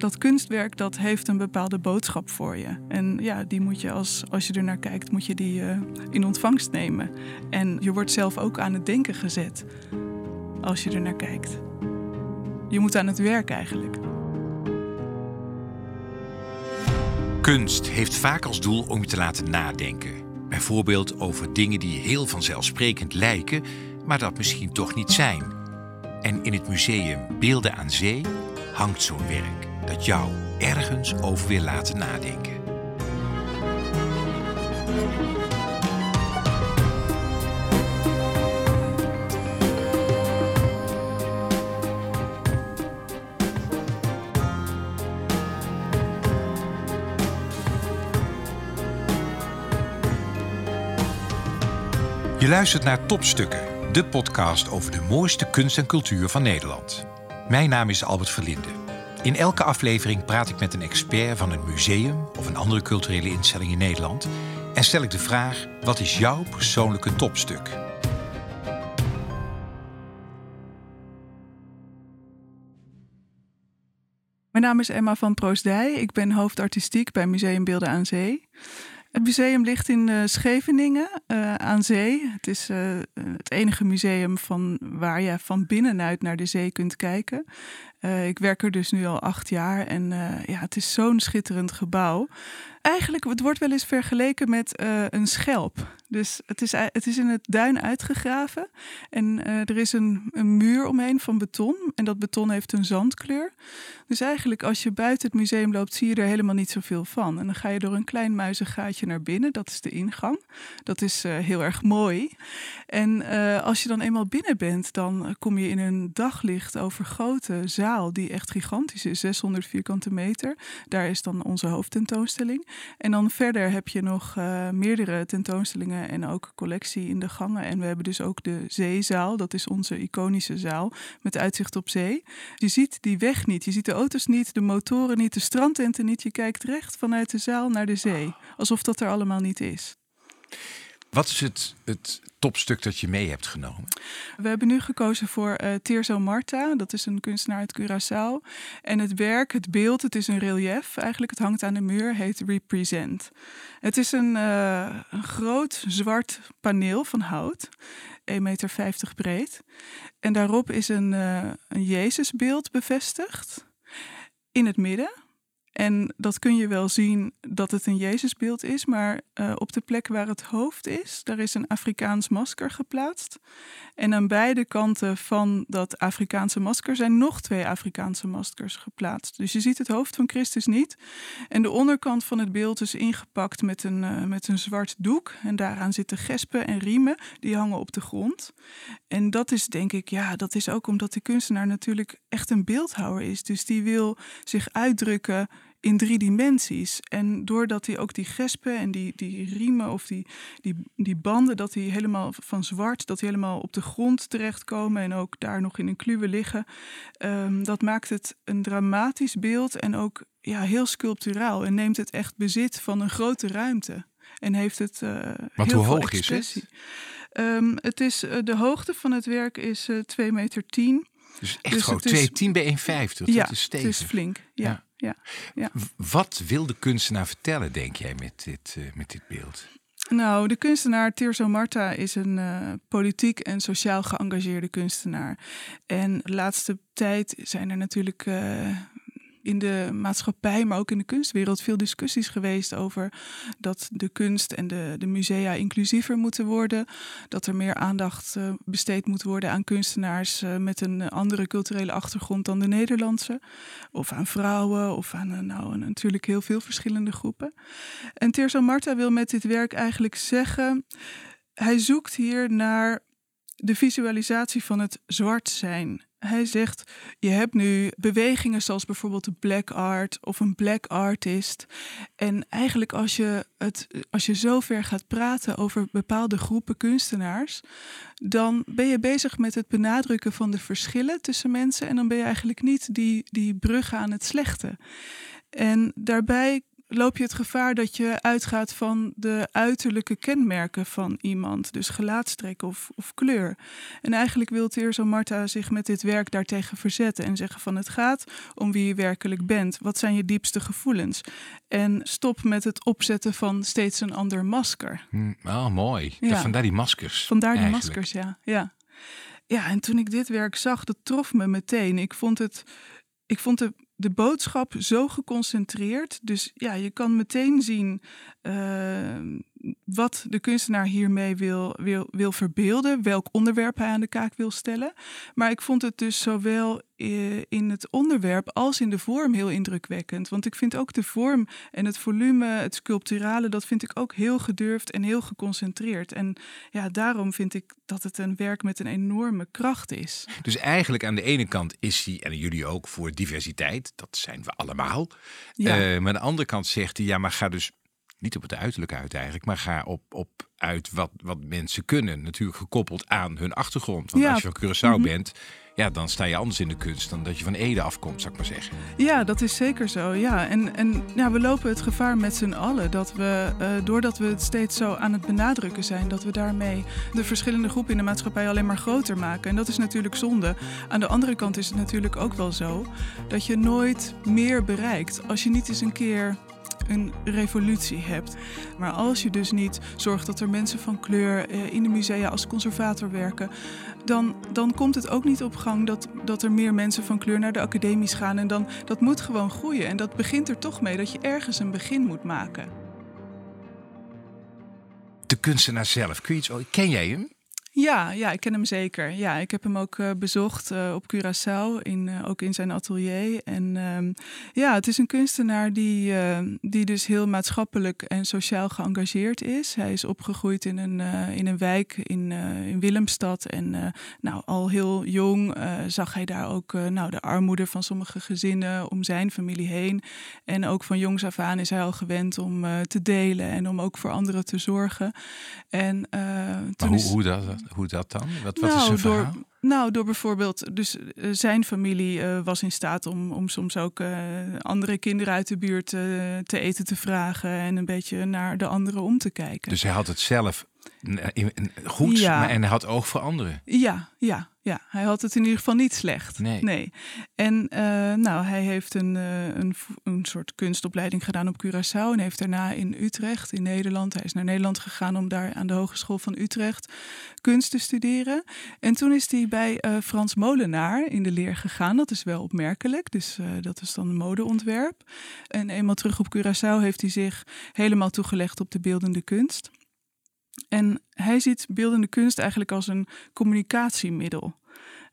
dat kunstwerk dat heeft een bepaalde boodschap voor je. En ja, die moet je als, als je er naar kijkt, moet je die uh, in ontvangst nemen. En je wordt zelf ook aan het denken gezet als je er naar kijkt. Je moet aan het werk eigenlijk. Kunst heeft vaak als doel om je te laten nadenken. Bijvoorbeeld over dingen die heel vanzelfsprekend lijken, maar dat misschien toch niet zijn. En in het museum Beelden aan Zee hangt zo'n werk dat jou ergens over wil laten nadenken. Je luistert naar Topstukken, de podcast over de mooiste kunst en cultuur van Nederland. Mijn naam is Albert Verlinde. In elke aflevering praat ik met een expert van een museum of een andere culturele instelling in Nederland en stel ik de vraag: wat is jouw persoonlijke topstuk? Mijn naam is Emma van Proosdij. Ik ben hoofdartistiek bij Museum Beelden aan Zee. Het museum ligt in uh, Scheveningen uh, aan zee. Het is uh, het enige museum van waar je van binnenuit naar de zee kunt kijken. ik werk er dus nu al acht jaar en ja, het is zo'n schitterend gebouw. Eigenlijk, het wordt wel eens vergeleken met een schelp. Dus het is, het is in het duin uitgegraven. En uh, er is een, een, muur omheen van beton. En dat beton heeft een zandkleur. Dus eigenlijk als je buiten het museum loopt, zie je er helemaal niet zoveel van. En dan ga je door een klein muizengaatje naar binnen. Dat is de ingang. Dat is uh, heel erg mooi. En als je dan eenmaal binnen bent, dan kom je in een daglicht overgoten zaal die echt gigantisch is. 600 vierkante meter. Daar is dan onze hoofdtentoonstelling. En dan verder heb je nog meerdere tentoonstellingen en ook collectie in de gangen. En we hebben dus ook de zeezaal, dat is onze iconische zaal met uitzicht op zee. Je ziet die weg niet, je ziet de auto's niet, de motoren niet, de strandtenten niet. Je kijkt recht vanuit de zaal naar de zee, alsof dat er allemaal niet is. Wat is het, het topstuk dat je mee hebt genomen? We hebben nu gekozen voor uh, Tirso Marta. Dat is een kunstenaar uit Curaçao. En het werk, het beeld, het is een relief. Eigenlijk, het hangt aan de muur, heet Represent. Het is een, een groot zwart paneel van hout. 1,50 meter breed. En daarop is een, uh, een Jezusbeeld bevestigd. In het midden. En dat kun je wel zien dat het een Jezusbeeld is, maar uh, op de plek waar het hoofd is, daar is een Afrikaans masker geplaatst. En aan beide kanten van dat Afrikaanse masker zijn nog twee Afrikaanse maskers geplaatst. Dus je ziet het hoofd van Christus niet. En de onderkant van het beeld is ingepakt met een, uh, met een zwart doek. En daaraan zitten gespen en riemen, die hangen op de grond. En dat is denk ik, ja, dat is ook omdat de kunstenaar natuurlijk echt een beeldhouwer is. Dus die wil zich uitdrukken in drie dimensies. En doordat hij ook die gespen en die, die riemen of die, die, die banden, dat die helemaal van zwart, dat die helemaal op de grond terechtkomen en ook daar nog in een kluwe liggen, um, dat maakt het een dramatisch beeld en ook ja, heel sculpturaal en neemt het echt bezit van een grote ruimte. En heeft het uh, Wat heel hoe veel hoog expressie. is het? Um, het is, uh, de hoogte van het werk is uh, 2 meter 10. Dus echt Dus gewoon het is- 2, 10 bij 1,50. Dat ja, is het is flink. Ja, ja. Ja. Wat wil de kunstenaar vertellen, denk jij, met dit, eh, met dit beeld? Nou, de kunstenaar Tirso Marta is een eh, politiek en sociaal geëngageerde kunstenaar. En de laatste tijd zijn er natuurlijk eh, in de maatschappij, maar ook in de kunstwereld, veel discussies geweest over dat de kunst en de, de musea inclusiever moeten worden. Dat er meer aandacht eh, besteed moet worden aan kunstenaars eh, met een andere culturele achtergrond dan de Nederlandse. Of aan vrouwen, of aan eh, nou, natuurlijk heel veel verschillende groepen. En Tirso Marta wil met dit werk eigenlijk zeggen, hij zoekt hier naar de visualisatie van het zwart zijn. Hij zegt, je hebt nu bewegingen zoals bijvoorbeeld de black art of een black artist. En eigenlijk als je, het, als je zo ver gaat praten over bepaalde groepen kunstenaars, dan ben je bezig met het benadrukken van de verschillen tussen mensen. En dan ben je eigenlijk niet die, die brug aan het slechte. En daarbij loop je het gevaar dat je uitgaat van de uiterlijke kenmerken van iemand, dus gelaatstrek of, of kleur. En eigenlijk wil Teerso Marta zich met dit werk daartegen verzetten en zeggen van het gaat om wie je werkelijk bent. Wat zijn je diepste gevoelens? En stop met het opzetten van steeds een ander masker. Oh, mooi. Ja. Vandaar die maskers. Vandaar die maskers, ja. ja. Ja, en toen ik dit werk zag, dat trof me meteen. Ik vond het, ik vond de, de boodschap zo geconcentreerd. Dus ja, je kan meteen zien uh, wat de kunstenaar hiermee wil, wil, wil verbeelden, welk onderwerp hij aan de kaak wil stellen. Maar ik vond het dus zowel eh, in het onderwerp als in de vorm heel indrukwekkend. Want ik vind ook de vorm en het volume, het sculpturale, dat vind ik ook heel gedurfd en heel geconcentreerd. En ja, daarom vind ik dat het een werk met een enorme kracht is. Dus eigenlijk aan de ene kant is hij, en jullie ook, voor diversiteit. Dat zijn we allemaal. Ja. Uh, maar aan de andere kant zegt hij, ja, maar ga dus niet op het uiterlijk uit eigenlijk, maar ga op, op uit wat, wat mensen kunnen. Natuurlijk gekoppeld aan hun achtergrond. Want als je van Curaçao mhm. bent, ja, dan sta je anders in de kunst dan dat je van Ede afkomt, zou ik maar zeggen. Ja, dat is zeker zo. Ja. En, en ja, we lopen het gevaar met z'n allen dat we, uh, doordat we het steeds zo aan het benadrukken zijn, dat we daarmee de verschillende groepen in de maatschappij alleen maar groter maken. En dat is natuurlijk zonde. Aan de andere kant is het natuurlijk ook wel zo dat je nooit meer bereikt als je niet eens een keer een revolutie hebt. Maar als je dus niet zorgt dat er mensen van kleur eh, in de musea als conservator werken, dan, dan komt het ook niet op gang dat, dat er meer mensen van kleur naar de academies gaan. En dan, dat moet gewoon groeien. En dat begint er toch mee dat je ergens een begin moet maken. De kunstenaar zelf, kun je iets, ken jij hem? Ja, ja, ik ken hem zeker. Ja, ik heb hem ook uh, bezocht uh, op Curaçao, in, uh, ook in zijn atelier. En um, ja, het is een kunstenaar die, die dus heel maatschappelijk en sociaal geëngageerd is. Hij is opgegroeid in een, in een wijk in, in Willemstad. En nou, al heel jong zag hij daar ook nou, de armoede van sommige gezinnen om zijn familie heen. En ook van jongs af aan is hij al gewend om te delen en om ook voor anderen te zorgen. En, toen hoe, is, hoe dat? Hoe dat dan? Wat, wat nou, is zijn verhaal? Door, nou, door bijvoorbeeld, dus uh, zijn familie uh, was in staat om, om soms ook uh, andere kinderen uit de buurt te eten te vragen en een beetje naar de anderen om te kijken. Dus hij had het zelf goed ja. en hij had oog voor anderen. Ja, ja, ja. Hij had het in ieder geval niet slecht. Nee. nee. En uh, nou, hij heeft een, uh, een, een soort kunstopleiding gedaan op Curaçao en heeft daarna in Utrecht, in Nederland, hij is naar Nederland gegaan om daar aan de Hogeschool van Utrecht kunst te studeren. En toen is hij bij uh, Frans Molenaar in de leer gegaan. Dat is wel opmerkelijk. Dus dat is dan een modeontwerp. En eenmaal terug op Curaçao heeft hij zich helemaal toegelegd op de beeldende kunst. En hij ziet beeldende kunst eigenlijk als een communicatiemiddel.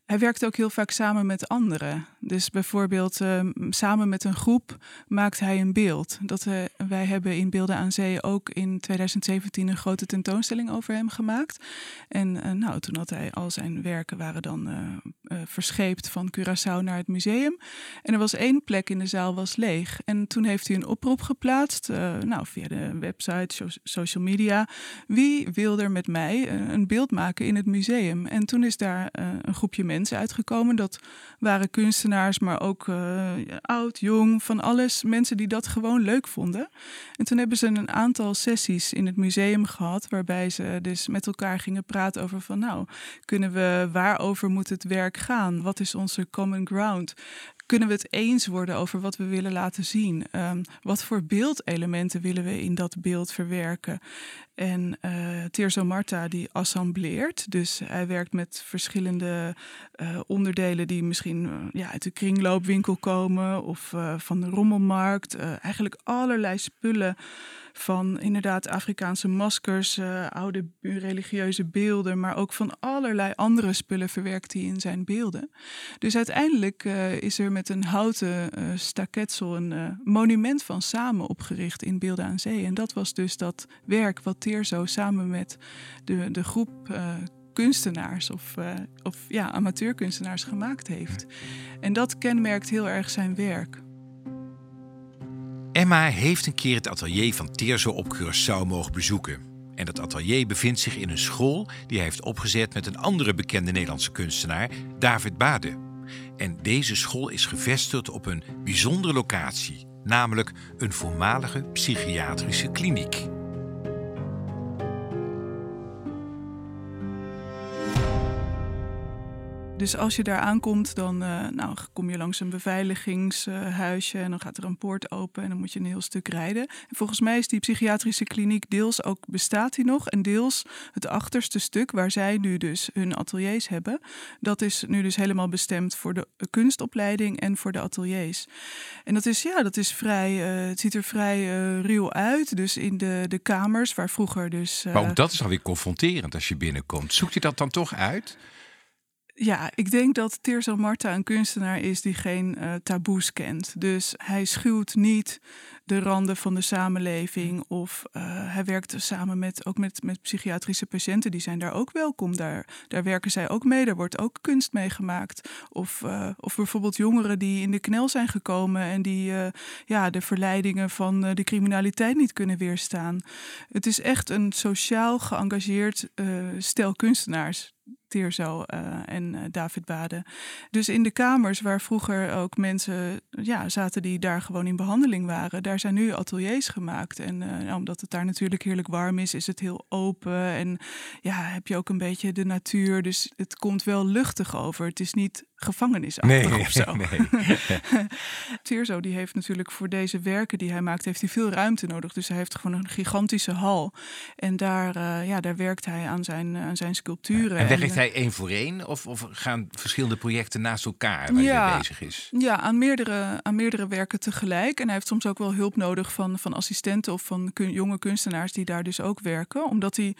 Hij werkt ook heel vaak samen met anderen. Dus bijvoorbeeld ehm, samen met een groep maakt hij een beeld. Dat, uh, wij hebben in Beelden aan Zee ook in 2017 een grote tentoonstelling over hem gemaakt. En uh, nou, toen had hij al zijn werken waren dan uh, verscheept van Curaçao naar het museum. En er was één plek in de zaal was leeg. En toen heeft hij een oproep geplaatst, nou, via de website, social media. Wie wil er met mij een beeld maken in het museum? En toen is daar een groepje uitgekomen. Dat waren kunstenaars maar ook uh, oud, jong, van alles. Mensen die dat gewoon leuk vonden. En toen hebben ze een aantal sessies in het museum gehad, waarbij ze dus met elkaar gingen praten over van nou, kunnen we, waarover moet het werk gaan? Wat is onze common ground? kunnen we het eens worden over wat we willen laten zien? Um, wat voor beeldelementen willen we in dat beeld verwerken? En uh, Tirso Marta die assembleert, dus hij werkt met verschillende uh, onderdelen die misschien uh, ja, uit de kringloopwinkel komen of van de rommelmarkt. eigenlijk allerlei spullen van inderdaad Afrikaanse maskers, oude religieuze beelden, maar ook van allerlei andere spullen verwerkt hij in zijn beelden. Dus uiteindelijk is er met een houten staketsel een monument van samen opgericht in Beelden aan Zee. En dat was dus dat werk wat Teerzo samen met de, de groep kunstenaars of, of ja, amateurkunstenaars gemaakt heeft. En dat kenmerkt heel erg zijn werk. Emma heeft een keer het atelier van Teerzo op Curaçao mogen bezoeken. En dat atelier bevindt zich in een school die hij heeft opgezet met een andere bekende Nederlandse kunstenaar, David Bade. En deze school is gevestigd op een bijzondere locatie, namelijk een voormalige psychiatrische kliniek. Dus als je daar aankomt, dan uh, nou, kom je langs een beveiligingshuisje en dan gaat er een poort open en dan moet je een heel stuk rijden. En volgens mij is die psychiatrische kliniek deels ook bestaat die nog en deels het achterste stuk waar zij nu dus hun ateliers hebben. Dat is nu dus helemaal bestemd voor de kunstopleiding en voor de ateliers. En dat is ja, dat is vrij, uh, het ziet er vrij uh, ruw uit. Dus in de, de kamers waar vroeger dus. maar ook dat is alweer confronterend als je binnenkomt. Zoekt je dat dan toch uit? Ja, ik denk dat Tirso Marta een kunstenaar is die geen uh, taboes kent. Dus hij schuwt niet de randen van de samenleving. Of uh, hij werkt samen met, ook met, met psychiatrische patiënten. Die zijn daar ook welkom. Daar, daar werken zij ook mee. Daar wordt ook kunst mee gemaakt. Of, uh, of bijvoorbeeld jongeren die in de knel zijn gekomen. En die ja, de verleidingen van de criminaliteit niet kunnen weerstaan. Het is echt een sociaal geëngageerd stel kunstenaars Teerzo en David Bade. Dus in de kamers waar vroeger ook mensen ja, zaten die daar gewoon in behandeling waren, daar zijn nu ateliers gemaakt. En uh, omdat het daar natuurlijk heerlijk warm is, is het heel open. En ja, heb je ook een beetje de natuur. Dus het komt wel luchtig over. Het is niet gevangenisachtig nee, of zo. Nee. die heeft natuurlijk voor deze werken die hij maakt, heeft hij veel ruimte nodig. Dus hij heeft gewoon een gigantische hal. En daar, uh, ja, daar werkt hij aan zijn, aan zijn sculpturen. En werkt hij één voor één? Of, of gaan verschillende projecten naast elkaar waar ja, hij bezig is? Ja, aan meerdere, aan meerdere werken tegelijk. En hij heeft soms ook wel hulp nodig van, van assistenten of van kun, jonge kunstenaars die daar dus ook werken. Omdat hij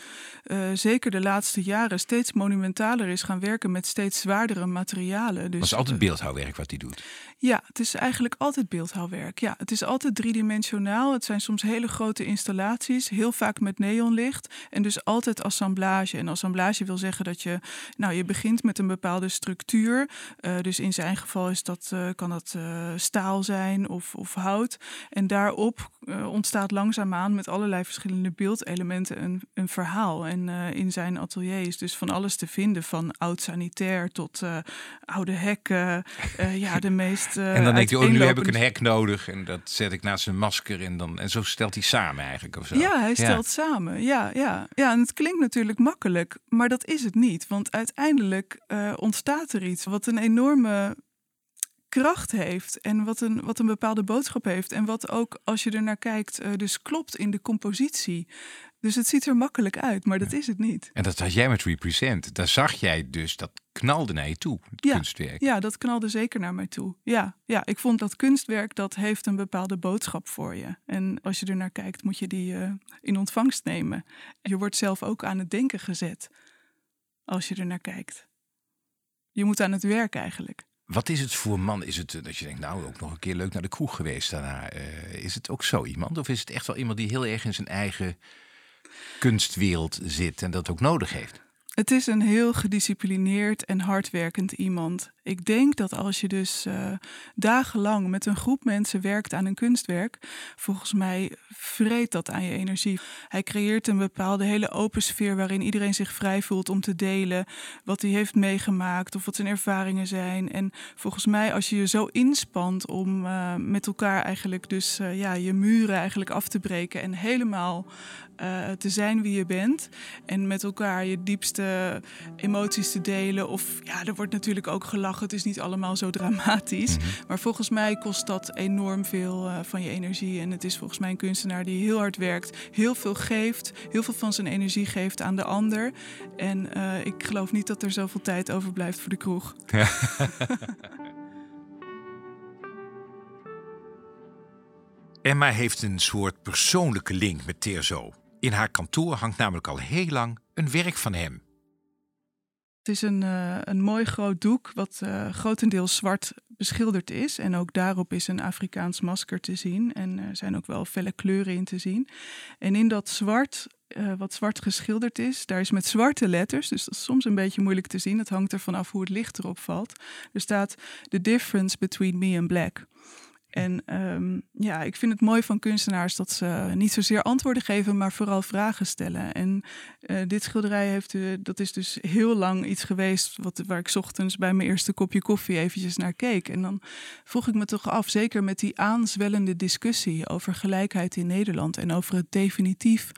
uh, zeker de laatste jaren steeds monumentaler is gaan werken met steeds zwaardere materialen. Dus, het is altijd beeldhouwwerk wat hij doet. Ja, het is eigenlijk altijd beeldhouwwerk. Ja, het is altijd driedimensionaal. Het zijn soms hele grote installaties, heel vaak met neonlicht. En dus altijd assemblage. En assemblage wil zeggen dat je, nou, je begint met een bepaalde structuur. Uh, dus in zijn geval is dat, uh, kan dat uh, staal zijn of, of hout. En daarop ontstaat langzaamaan met allerlei verschillende beeldelementen een, een verhaal. En in zijn atelier is dus van alles te vinden, van oud sanitair tot oude hekken. ja, de meest uh, en dan denkt hij, oh, nu heb ik een hek nodig en dat zet ik naast zijn masker en dan en zo stelt hij samen eigenlijk of zo. Ja, hij stelt samen. Ja, ja, ja. En het klinkt natuurlijk makkelijk, maar dat is het niet, want uiteindelijk uh, ontstaat er iets wat een enorme kracht heeft en wat een, wat een bepaalde boodschap heeft. En wat ook, als je er naar kijkt, uh, dus klopt in de compositie. Dus het ziet er makkelijk uit, maar dat is het niet. En dat had jij met Represent. Daar zag jij dus, dat knalde naar je toe, het ja, kunstwerk. Ja, dat knalde zeker naar mij toe. Ja, ja, ik vond dat kunstwerk, dat heeft een bepaalde boodschap voor je. En als je er naar kijkt, moet je die uh, in ontvangst nemen. Je wordt zelf ook aan het denken gezet, als je er naar kijkt. Je moet aan het werk eigenlijk. Wat is het voor man? Is het dat je denkt, nou, ook nog een keer leuk naar de kroeg geweest daarna? Uh, is het ook zo iemand? Of is het echt wel iemand die heel erg in zijn eigen kunstwereld zit en dat ook nodig heeft? Het is een heel gedisciplineerd en hardwerkend iemand. Ik denk dat als je dus uh, dagenlang met een groep mensen werkt aan een kunstwerk, volgens mij vreet dat aan je energie. Hij creëert een bepaalde hele open sfeer waarin iedereen zich vrij voelt om te delen wat hij heeft meegemaakt of wat zijn ervaringen zijn. En volgens mij, als je je zo inspant om uh, met elkaar eigenlijk dus uh, ja, je muren eigenlijk af te breken en helemaal te zijn wie je bent en met elkaar je diepste emoties te delen. Of ja, er wordt natuurlijk ook gelachen het is niet allemaal zo dramatisch. Mhm. Maar volgens mij kost dat enorm veel uh, van je energie. En het is volgens mij een kunstenaar die heel hard werkt, heel veel geeft, heel veel van zijn energie geeft aan de ander. En uh, ik geloof niet dat er zoveel tijd overblijft voor de kroeg. Ja. Emma heeft een soort persoonlijke link met Teerzo. In haar kantoor hangt namelijk al heel lang een werk van hem. Het is een, uh, een mooi groot doek wat uh, grotendeels zwart beschilderd is. En ook daarop is een Afrikaans masker te zien. En er zijn ook wel felle kleuren in te zien. En in dat zwart, uh, wat zwart geschilderd is, daar is met zwarte letters. Dus dat is soms een beetje moeilijk te zien. Het hangt er vanaf hoe het licht erop valt. Er staat: The difference between me and black. En ehm, ja, ik vind het mooi van kunstenaars dat ze niet zozeer antwoorden geven, maar vooral vragen stellen. En uh, dit schilderij heeft, uh, dat is dus heel lang iets geweest wat, waar ik ochtends bij mijn eerste kopje koffie eventjes naar keek. En dan vroeg ik me toch af, zeker met die aanzwellende discussie over gelijkheid in Nederland en over het definitief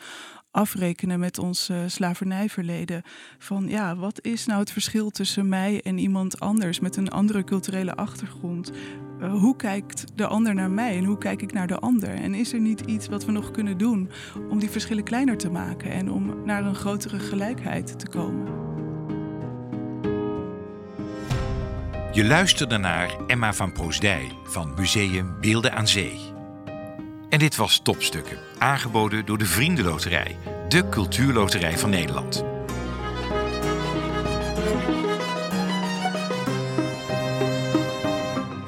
afrekenen met ons uh, slavernijverleden. Van ja, wat is nou het verschil tussen mij en iemand anders met een andere culturele achtergrond? Uh, hoe kijkt de ander naar mij en hoe kijk ik naar de ander? En is er niet iets wat we nog kunnen doen om die verschillen kleiner te maken en om naar een grotere gelijkheid te komen? Je luisterde naar Emma van Proosdij van Museum Beelden aan Zee. En dit was Topstukken, aangeboden door de Vriendenloterij, de cultuurloterij van Nederland.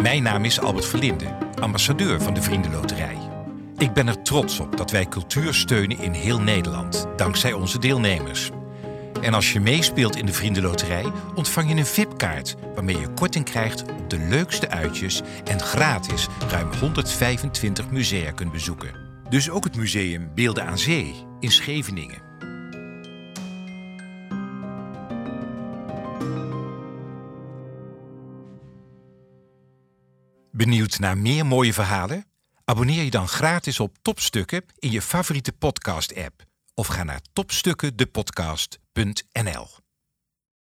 Mijn naam is Albert Verlinde, ambassadeur van de Vriendenloterij. Ik ben er trots op dat wij cultuur steunen in heel Nederland, dankzij onze deelnemers. En als je meespeelt in de Vriendenloterij, ontvang je een VIP-kaart waarmee je korting krijgt op de leukste uitjes en gratis ruim 125 musea kunt bezoeken. Dus ook het museum Beelden aan Zee in Scheveningen. Benieuwd naar meer mooie verhalen? Abonneer je dan gratis op Topstukken in je favoriete podcast-app of ga naar topstukkendepodcast.nl www.nl